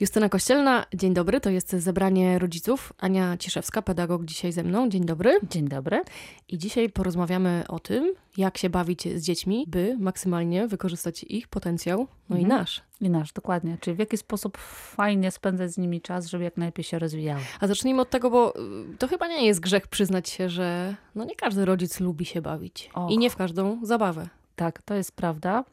Justyna Kościelna, dzień dobry, to jest zebranie rodziców. Ania Ciszewska, pedagog dzisiaj ze mną, dzień dobry. Dzień dobry. I dzisiaj porozmawiamy o tym, jak się bawić z dziećmi, by maksymalnie wykorzystać ich potencjał, no mhm. i nasz. I nasz, dokładnie. Czyli w jaki sposób fajnie spędzać z nimi czas, żeby jak najlepiej się rozwijały. A zacznijmy od tego, bo y, to chyba nie jest grzech przyznać się, że no nie każdy rodzic lubi się bawić. Och. I nie w każdą zabawę. Tak, to jest prawda.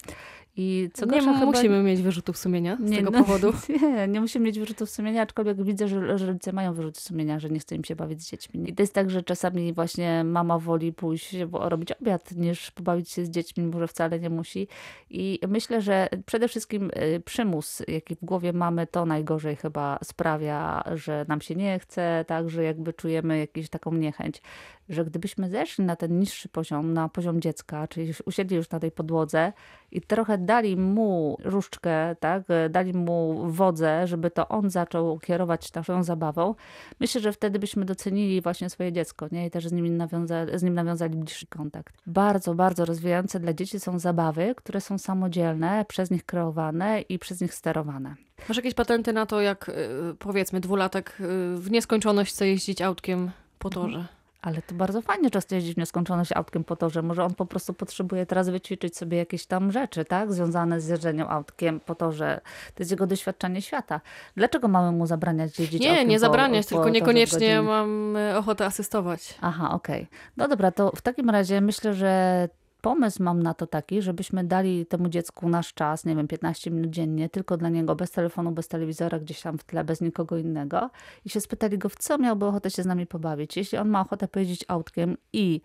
I co nie chyba... musimy mieć wyrzutów sumienia z nie, tego no, powodu. Nie, nie musimy mieć wyrzutów sumienia, aczkolwiek widzę, że, że rodzice mają wyrzuty sumienia, że nie chce im się bawić z dziećmi. I to jest tak, że czasami właśnie mama woli pójść robić obiad, niż pobawić się z dziećmi, może wcale nie musi. I myślę, że przede wszystkim y, przymus, jaki w głowie mamy, to najgorzej chyba sprawia, że nam się nie chce, tak, że jakby czujemy jakąś taką niechęć że gdybyśmy zeszli na ten niższy poziom, na poziom dziecka, czyli usiedli już na tej podłodze i trochę dali mu różdżkę, tak, dali mu wodzę, żeby to on zaczął kierować naszą zabawą, myślę, że wtedy byśmy docenili właśnie swoje dziecko, nie? I też z nim, nawiąza- z nim nawiązali bliższy kontakt. Bardzo, bardzo rozwijające dla dzieci są zabawy, które są samodzielne, przez nich kreowane i przez nich sterowane. Masz jakieś patenty na to, jak y, powiedzmy dwulatek y, w nieskończoność chce jeździć autkiem po torze? Ale to bardzo fajnie często jeździć w nieskończoność autkiem po to, że może on po prostu potrzebuje teraz wyćwiczyć sobie jakieś tam rzeczy, tak? Związane z jeżdżeniem autkiem po to, że to jest jego doświadczenie świata. Dlaczego mamy mu zabraniać jeździć nie, autkiem Nie, nie zabraniać, po, tylko niekoniecznie mam e, ochotę asystować. Aha, okej. Okay. No dobra, to w takim razie myślę, że pomysł mam na to taki, żebyśmy dali temu dziecku nasz czas, nie wiem, 15 minut dziennie, tylko dla niego, bez telefonu, bez telewizora, gdzieś tam w tle, bez nikogo innego i się spytali go, w co miałby ochotę się z nami pobawić. Jeśli on ma ochotę pojeździć autkiem i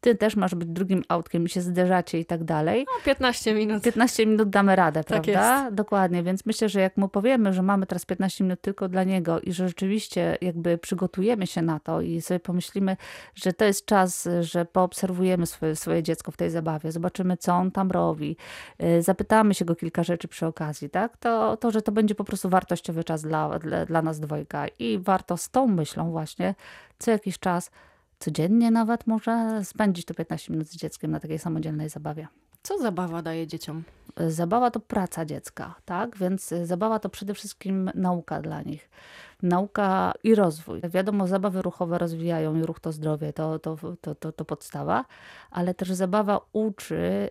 ty też masz być drugim autkiem i się zderzacie i tak dalej. No, 15 minut. 15 minut damy radę, tak prawda? Jest. Dokładnie, więc myślę, że jak mu powiemy, że mamy teraz 15 minut tylko dla niego i że rzeczywiście jakby przygotujemy się na to i sobie pomyślimy, że to jest czas, że poobserwujemy swoje, swoje dziecko w tej zabawie, zobaczymy, co on tam robi, y, zapytamy się go kilka rzeczy przy okazji, tak? To, to że to będzie po prostu wartościowy czas dla, dla, dla nas dwojga i warto z tą myślą właśnie co jakiś czas codziennie nawet może spędzić to 15 minut z dzieckiem na takiej samodzielnej zabawie. Co zabawa daje dzieciom? Zabawa to praca dziecka, tak? Więc zabawa to przede wszystkim nauka dla nich. Nauka i rozwój. Wiadomo, zabawy ruchowe rozwijają i ruch to zdrowie, to, to, to, to, to podstawa, ale też zabawa uczy,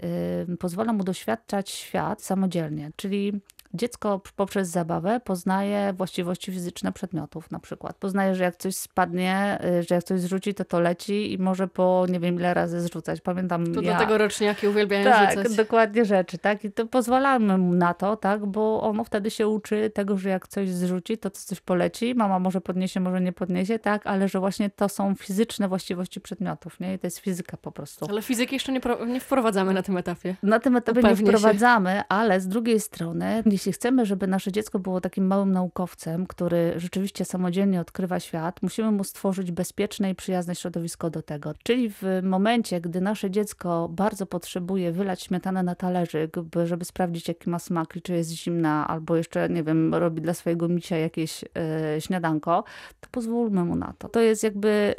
yy, pozwala mu doświadczać świat samodzielnie, czyli Dziecko poprzez zabawę poznaje właściwości fizyczne przedmiotów na przykład. Poznaje, że jak coś spadnie, y, że jak coś zrzuci, to to leci i może po nie wiem ile razy zrzucać. Pamiętam To ja... do tego roczniaki uwielbiają tak, rzucać. dokładnie rzeczy, tak? I to pozwalamy mu na to, tak? Bo ono wtedy się uczy tego, że jak coś zrzuci, to coś poleci. Mama może podniesie, może nie podniesie, tak? Ale że właśnie to są fizyczne właściwości przedmiotów, nie? I to jest fizyka po prostu. Ale fizyki jeszcze nie, nie wprowadzamy na tym etapie. Na tym etapie Upewnie nie wprowadzamy, się. ale z drugiej strony jeśli chcemy, żeby nasze dziecko było takim małym naukowcem, który rzeczywiście samodzielnie odkrywa świat, musimy mu stworzyć bezpieczne i przyjazne środowisko do tego. Czyli w momencie, gdy nasze dziecko bardzo potrzebuje wylać śmietanę na talerzyk, żeby sprawdzić, jaki ma smak czy jest zimna, albo jeszcze, nie wiem, robi dla swojego misia jakieś e, śniadanko, to pozwólmy mu na to. To jest jakby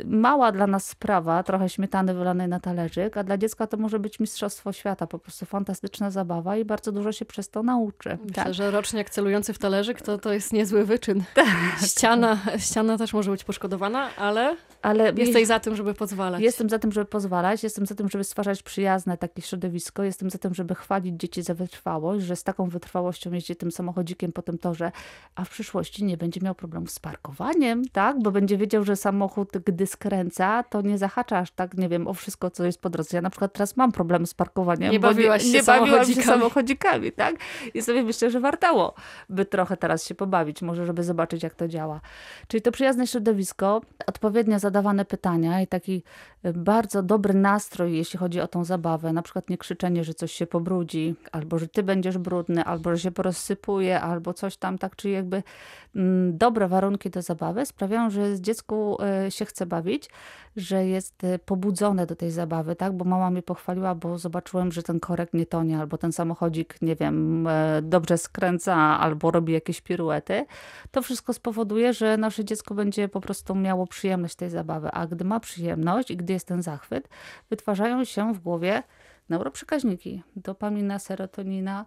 e, mała dla nas sprawa, trochę śmietany wylanej na talerzyk, a dla dziecka to może być mistrzostwo świata, po prostu fantastyczna zabawa i bardzo dużo się przez to nauczy. Myślę, tak. że roczniak celujący w talerzyk to, to jest niezły wyczyn. Tak. Ściana, ściana też może być poszkodowana, ale, ale jesteś za tym, żeby pozwalać. Jestem za tym, żeby pozwalać, jestem za tym, żeby stwarzać przyjazne takie środowisko, jestem za tym, żeby chwalić dzieci za wytrwałość, że z taką wytrwałością jeździ tym samochodzikiem po tym torze, a w przyszłości nie będzie miał problemów z parkowaniem, tak? Bo będzie wiedział, że samochód, gdy skręca, to nie zahacza aż tak, nie wiem, o wszystko, co jest po drodze. Ja na przykład teraz mam problem z parkowaniem, nie bawiłaś nie, się nie bawiłam się samochodzikami, tak? I sobie myślę, że wartało by trochę teraz się pobawić, może żeby zobaczyć, jak to działa. Czyli to przyjazne środowisko, odpowiednio zadawane pytania i taki y, bardzo dobry nastrój, jeśli chodzi o tą zabawę. Na przykład nie krzyczenie, że coś się pobrudzi, albo że ty będziesz brudny, albo że się porozsypuje, albo coś tam, tak, czyli jakby mm, dobre warunki do zabawy sprawiają, że dziecku y, się chce bawić, że jest y, pobudzone do tej zabawy, tak, bo mama mnie pochwaliła, bo zobaczyłem, że ten korek nie tonie, albo ten samochodzik, nie wiem, dobrze skręca albo robi jakieś piruety, to wszystko spowoduje, że nasze dziecko będzie po prostu miało przyjemność tej zabawy. A gdy ma przyjemność i gdy jest ten zachwyt, wytwarzają się w głowie neuroprzekaźniki, dopamina, serotonina,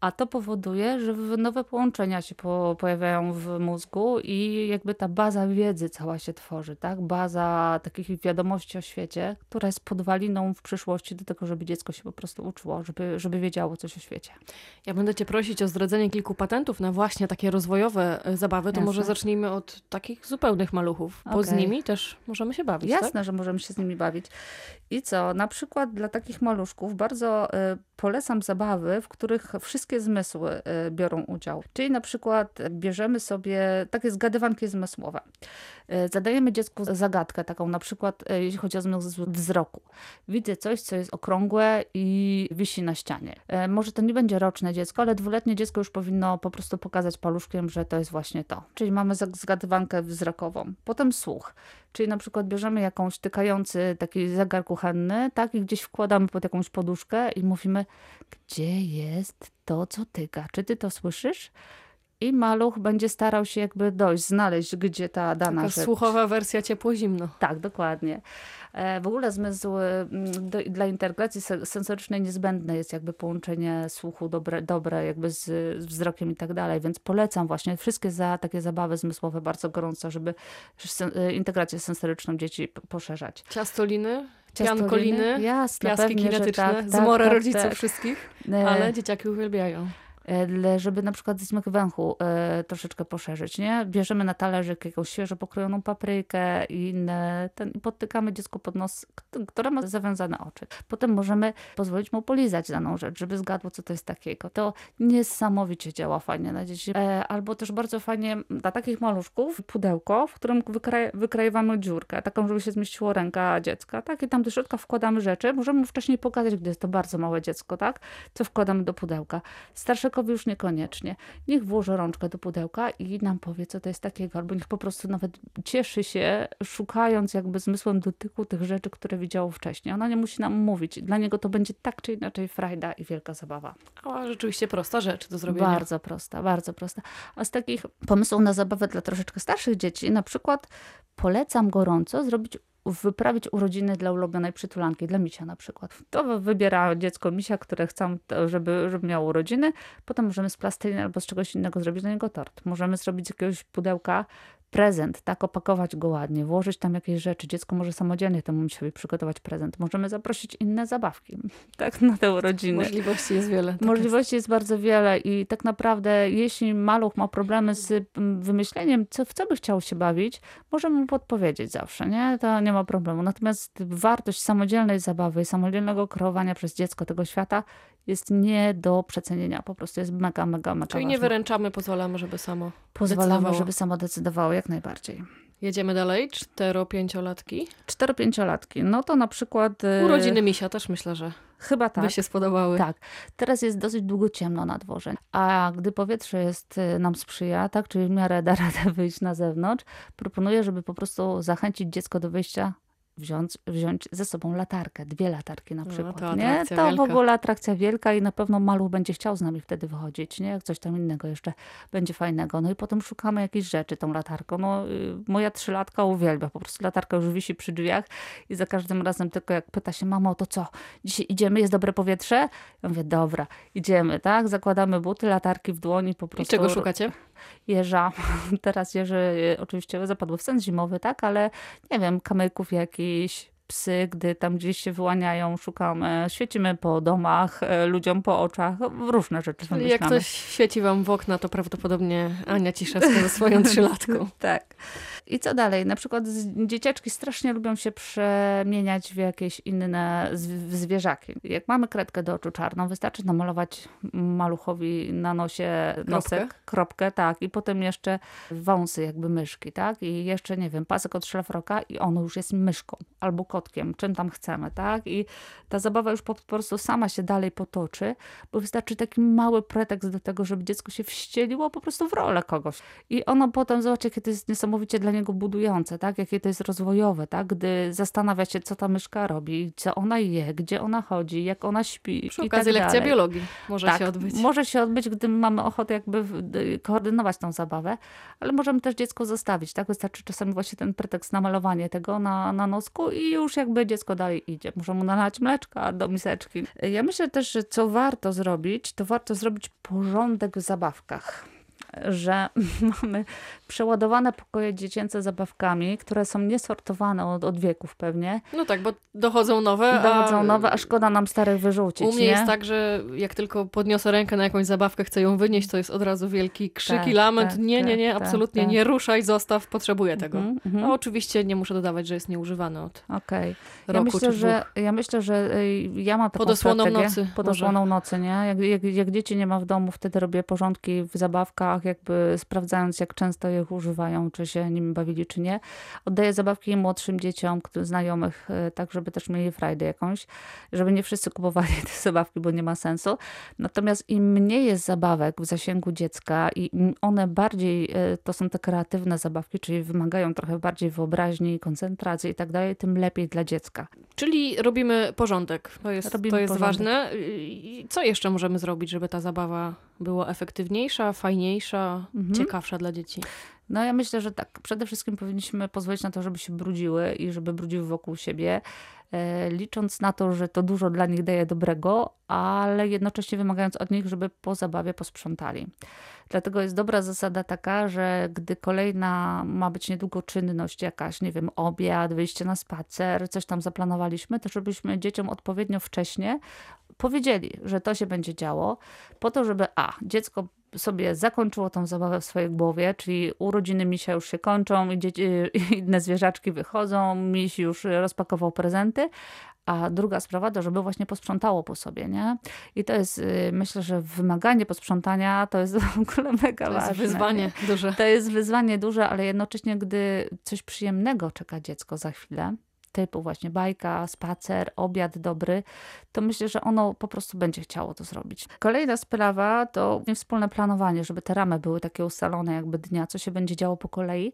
a to powoduje, że nowe połączenia się po, pojawiają w mózgu i jakby ta baza wiedzy cała się tworzy, tak? Baza takich wiadomości o świecie, która jest podwaliną w przyszłości do tego, żeby dziecko się po prostu uczyło, żeby, żeby wiedziało coś o świecie. Ja będę cię prosić o zdradzenie kilku patentów na właśnie takie rozwojowe e, zabawy, to Jasne. może zacznijmy od takich zupełnych maluchów, bo okay. z nimi też możemy się bawić, Jasne, tak? że możemy się z nimi bawić. I co? Na przykład dla takich maluszków bardzo y, polecam zabawy, w których wszystkie zmysły y, biorą udział. Czyli na przykład bierzemy sobie takie zgadywanki zmysłowe. Y, zadajemy dziecku zagadkę taką, na przykład jeśli chodzi o zmysł wzroku. Widzę coś, co jest okrągłe i wisi na ścianie. Może to nie będzie roczne dziecko, ale dwuletnie dziecko już powinno po prostu pokazać paluszkiem, że to jest właśnie to. Czyli mamy zgadywankę wzrokową. Potem słuch. Czyli na przykład bierzemy jakąś tykający taki zegar kuchenny, tak, i gdzieś wkładamy pod jakąś poduszkę i mówimy, gdzie jest to, co tyka? Czy ty to słyszysz? I maluch będzie starał się jakby dojść, znaleźć, gdzie ta dana Taka rzecz. słuchowa wersja ciepło-zimno. Tak, dokładnie. E, w ogóle zmysł mm, do, dla integracji sensorycznej niezbędne jest jakby połączenie słuchu dobre, dobre jakby z, z wzrokiem i tak dalej, więc polecam właśnie wszystkie za takie zabawy zmysłowe bardzo gorąco, żeby e, integrację sensoryczną dzieci poszerzać. Ciastoliny? Jasne, piaski kinetyczne, tak, zmora tak, rodziców tak. wszystkich, e, ale dzieciaki uwielbiają. E, żeby na przykład zmyk węchu e, troszeczkę poszerzyć, nie? Bierzemy na talerzyk jakąś świeżo pokrojoną paprykę i inne, ten, podtykamy dziecku pod nos, które ma zawiązane oczy. Potem możemy pozwolić mu polizać daną rzecz, żeby zgadło, co to jest takiego. To niesamowicie działa fajnie na dzieci. E, albo też bardzo fajnie dla takich maluszków pudełko, w którym wykraj, wykrajowamy dziurkę, taką, żeby się zmieściło ręka dziecka, tak? I tam do środka wkładamy rzeczy. Możemy mu wcześniej pokazać, gdy jest to bardzo małe dziecko, tak? Co wkładamy do pudełka. Starsze już niekoniecznie. Niech włoży rączkę do pudełka i nam powie, co to jest takiego, albo niech po prostu nawet cieszy się, szukając jakby zmysłem dotyku tych rzeczy, które widziało wcześniej. Ona nie musi nam mówić. Dla niego to będzie tak czy inaczej frajda i wielka zabawa. A rzeczywiście prosta rzecz do zrobienia. Bardzo prosta, bardzo prosta. A z takich pomysłów na zabawę dla troszeczkę starszych dzieci, na przykład polecam gorąco zrobić wyprawić urodziny dla ulubionej przytulanki, dla misia na przykład. To wybiera dziecko misia, które chcą, żeby, żeby miało urodziny. Potem możemy z plasteliny albo z czegoś innego zrobić dla niego tort. Możemy zrobić z jakiegoś pudełka prezent, tak, opakować go ładnie, włożyć tam jakieś rzeczy. Dziecko może samodzielnie temu sobie przygotować prezent. Możemy zaprosić inne zabawki, tak, na te urodziny. Możliwości jest wiele. Tak Możliwości jest. jest. bardzo wiele i tak naprawdę, jeśli maluch ma problemy z wymyśleniem, co, w co by chciał się bawić, możemy mu podpowiedzieć zawsze, nie? To nie ma problemu. Natomiast wartość samodzielnej zabawy, samodzielnego kreowania przez dziecko tego świata jest nie do przecenienia. Po prostu jest mega, mega, mega Czyli ważne. nie wyręczamy, pozwalamy, żeby samo Pozwalamy, żeby samo decydowało, jak najbardziej. Jedziemy dalej. Cztero-pięciolatki. Cztero-pięciolatki. No to na przykład... Y, Urodziny misia też myślę, że Chyba tak. By się spodobały. Tak. Teraz jest dosyć długo ciemno na dworze. A gdy powietrze jest, y, nam sprzyja, tak, czyli w miarę da radę wyjść na zewnątrz, proponuję, żeby po prostu zachęcić dziecko do wyjścia wziąć, wziąć ze sobą latarkę, dwie latarki na no, przykład. No, to nie? to wielka. w ogóle atrakcja wielka i na pewno maluch będzie chciał z nami wtedy wychodzić, nie? Jak coś tam innego jeszcze będzie fajnego. No i potem szukamy jakichś rzeczy tą latarką. No, y, moja trzylatka uwielbia, po prostu latarka już wisi przy drzwiach i za każdym razem tylko jak pyta się, mamo, to co? Dzisiaj idziemy, jest dobre powietrze? Ja mówię, dobra, idziemy, tak? Zakładamy buty, latarki w dłoni, po prostu. I czego szukacie? Jeża. Teraz jeży oczywiście zapadły w sen zimowy, tak? Ale nie wiem, kamyków jakiś, psy, gdy tam gdzieś się wyłaniają, szukamy, świecimy po domach, e, ludziom po oczach, różne rzeczy Czyli Jak ktoś świeci wam w okna, to prawdopodobnie Ania Ciszewska ze swoją trzylatką. tak. I co dalej? Na przykład dzieciaczki strasznie lubią się przemieniać w jakieś inne zwierzaki. Jak mamy kredkę do oczu czarną, wystarczy namalować maluchowi na nosie nosek, kropkę, kropkę tak, i potem jeszcze wąsy jakby myszki, tak? I jeszcze, nie wiem, pasek od szlafroka i ono już jest myszką albo kotkiem, czym tam chcemy, tak? I ta zabawa już po prostu sama się dalej potoczy, bo wystarczy taki mały pretekst do tego, żeby dziecko się wścieliło po prostu w rolę kogoś. I ono potem, zobaczcie, to jest niesamowicie dla niego niego budujące, tak? Jakie to jest rozwojowe, tak? Gdy zastanawia się, co ta myszka robi, co ona je, gdzie ona chodzi, jak ona śpi Przy okazji tak lekcja biologii może tak, się odbyć. może się odbyć, gdy mamy ochotę jakby koordynować tą zabawę, ale możemy też dziecko zostawić, tak? Wystarczy czasami właśnie ten pretekst na malowanie tego na, na nosku i już jakby dziecko dalej idzie. Możemy mu nalać mleczka do miseczki. Ja myślę też, że co warto zrobić, to warto zrobić porządek w zabawkach że mamy przeładowane pokoje dziecięce zabawkami, które są niesortowane od, od wieków pewnie. No tak, bo dochodzą nowe. Dochodzą a... nowe, a szkoda nam starych wyrzucić. U mnie nie? jest tak, że jak tylko podniosę rękę na jakąś zabawkę, chcę ją wynieść, to jest od razu wielki krzyk tak, i lament. Tak, nie, nie, nie, tak, absolutnie tak, nie ruszaj, zostaw, potrzebuję tego. No oczywiście nie muszę dodawać, że jest nieużywany od okay. ja myślę, że Ja myślę, że y, ja mam taką Pod osłoną nocy. Pod osłoną nocy, nie? Jak, jak, jak dzieci nie ma w domu, wtedy robię porządki w zabawkach, jakby sprawdzając, jak często je używają, czy się nimi bawili, czy nie. Oddaję zabawki młodszym dzieciom, znajomych, e, tak żeby też mieli frajdę jakąś, żeby nie wszyscy kupowali te zabawki, bo nie ma sensu. Natomiast im mniej jest zabawek w zasięgu dziecka i one bardziej, e, to są te kreatywne zabawki, czyli wymagają trochę bardziej wyobraźni, koncentracji i tak dalej, tym lepiej dla dziecka. Czyli robimy porządek. To jest, to jest ważne. Co jeszcze możemy zrobić, żeby ta zabawa była efektywniejsza, fajniejsza, mhm. ciekawsza dla dzieci? No ja myślę, że tak. Przede wszystkim powinniśmy pozwolić na to, żeby się brudziły i żeby brudziły wokół siebie, e, licząc na to, że to dużo dla nich daje dobrego, ale jednocześnie wymagając od nich, żeby po zabawie posprzątali. Dlatego jest dobra zasada taka, że gdy kolejna ma być niedługo czynność jakaś, nie wiem, obiad, wyjście na spacer, coś tam zaplanowaliśmy, to żebyśmy dzieciom odpowiednio wcześnie powiedzieli, że to się będzie działo, po to, żeby a, dziecko sobie zakończyło tą zabawę w swojej głowie, czyli urodziny misia już się kończą i dzieci, inne zwierzaczki wychodzą, miś już rozpakował prezenty, a druga sprawa to, żeby właśnie posprzątało po sobie, nie? I to jest, y, myślę, że wymaganie posprzątania to jest w ogóle mega ważne. To jest wyzwanie duże. To jest wyzwanie duże, ale jednocześnie, gdy coś przyjemnego czeka dziecko za chwilę, typu właśnie bajka, spacer, obiad dobry, to myślę, że ono po prostu będzie chciało to zrobić. Kolejna sprawa to wspólne planowanie, żeby te ramy były takie ustalone jakby dnia, co się będzie działo po kolei.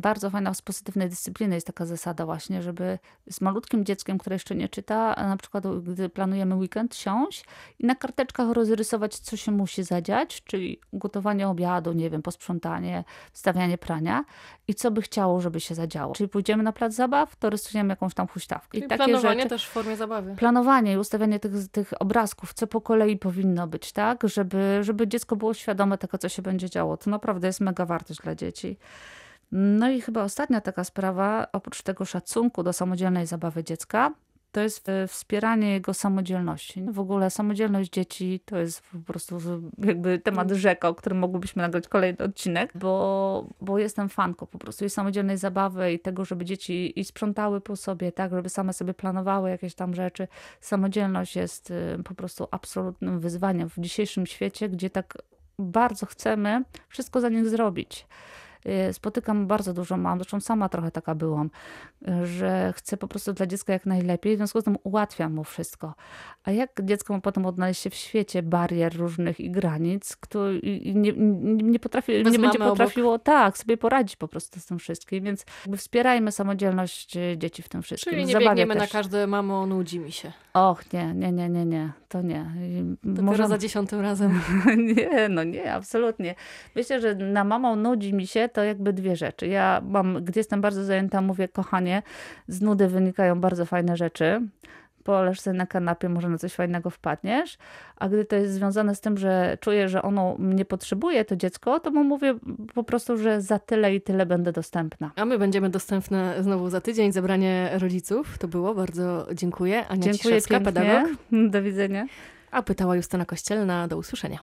Bardzo fajna z pozytywnej dyscypliny jest taka zasada właśnie, żeby z malutkim dzieckiem, które jeszcze nie czyta, na przykład gdy planujemy weekend, siąść i na karteczkach rozrysować, co się musi zadziać, czyli gotowanie obiadu, nie wiem, posprzątanie, wstawianie prania i co by chciało, żeby się zadziało. Czyli pójdziemy na plac zabaw, to rysujemy jakąś tam huśtawkę. I takie planowanie rzeczy, też w formie zabawy. Planowanie i ustawianie tych, tych obrazków, co po kolei powinno być, tak? Żeby, żeby dziecko było świadome tego, co się będzie działo. To naprawdę jest mega wartość dla dzieci. No i chyba ostatnia taka sprawa, oprócz tego szacunku do samodzielnej zabawy dziecka, to jest wspieranie jego samodzielności. W ogóle samodzielność dzieci to jest po prostu jakby temat mm. rzeka, o którym mogłybyśmy nagrać kolejny odcinek, bo, bo jestem fanką po prostu i samodzielnej zabawy i tego, żeby dzieci i sprzątały po sobie, tak, żeby same sobie planowały jakieś tam rzeczy. Samodzielność jest y, po prostu absolutnym wyzwaniem w dzisiejszym świecie, gdzie tak bardzo chcemy wszystko za nich zrobić. Y, spotykam bardzo dużo mam, zresztą sama trochę taka byłam, że chcę po prostu dla dziecka jak najlepiej, w związku z tym ułatwiam mu wszystko. A jak dziecko ma potem odnaleźć się w świecie barier różnych i granic, kto nie, nie, potrafi, nie będzie potrafiło obok. tak sobie poradzić po prostu z tym wszystkim, więc wspierajmy samodzielność y, dzieci w tym wszystkim. Czyli nie Zabawie biegniemy też. na każde mamo, nudzi mi się. Och, nie, nie, nie, nie, nie, to nie. Dopiero Może... za dziesiątym razem. nie, no nie, absolutnie. Myślę, że na mamą nudzi mi się to jakby dwie rzeczy. Ja mam, gdy jestem bardzo zajęta, mówię, kochanie, z nudy wynikają bardzo fajne rzeczy poleż sobie na kanapie, może na coś fajnego wpadniesz, a gdy to jest związane z tym, że czuję, że ono mnie potrzebuje, to dziecko, to mu mówię po prostu, że za tyle i tyle będę dostępna. A my będziemy dostępne znowu za tydzień, zebranie rodziców. To było, bardzo dziękuję. Ania dziękuję Ciszewska, pedagog. Do widzenia. A pytała Justyna Kościelna, do usłyszenia.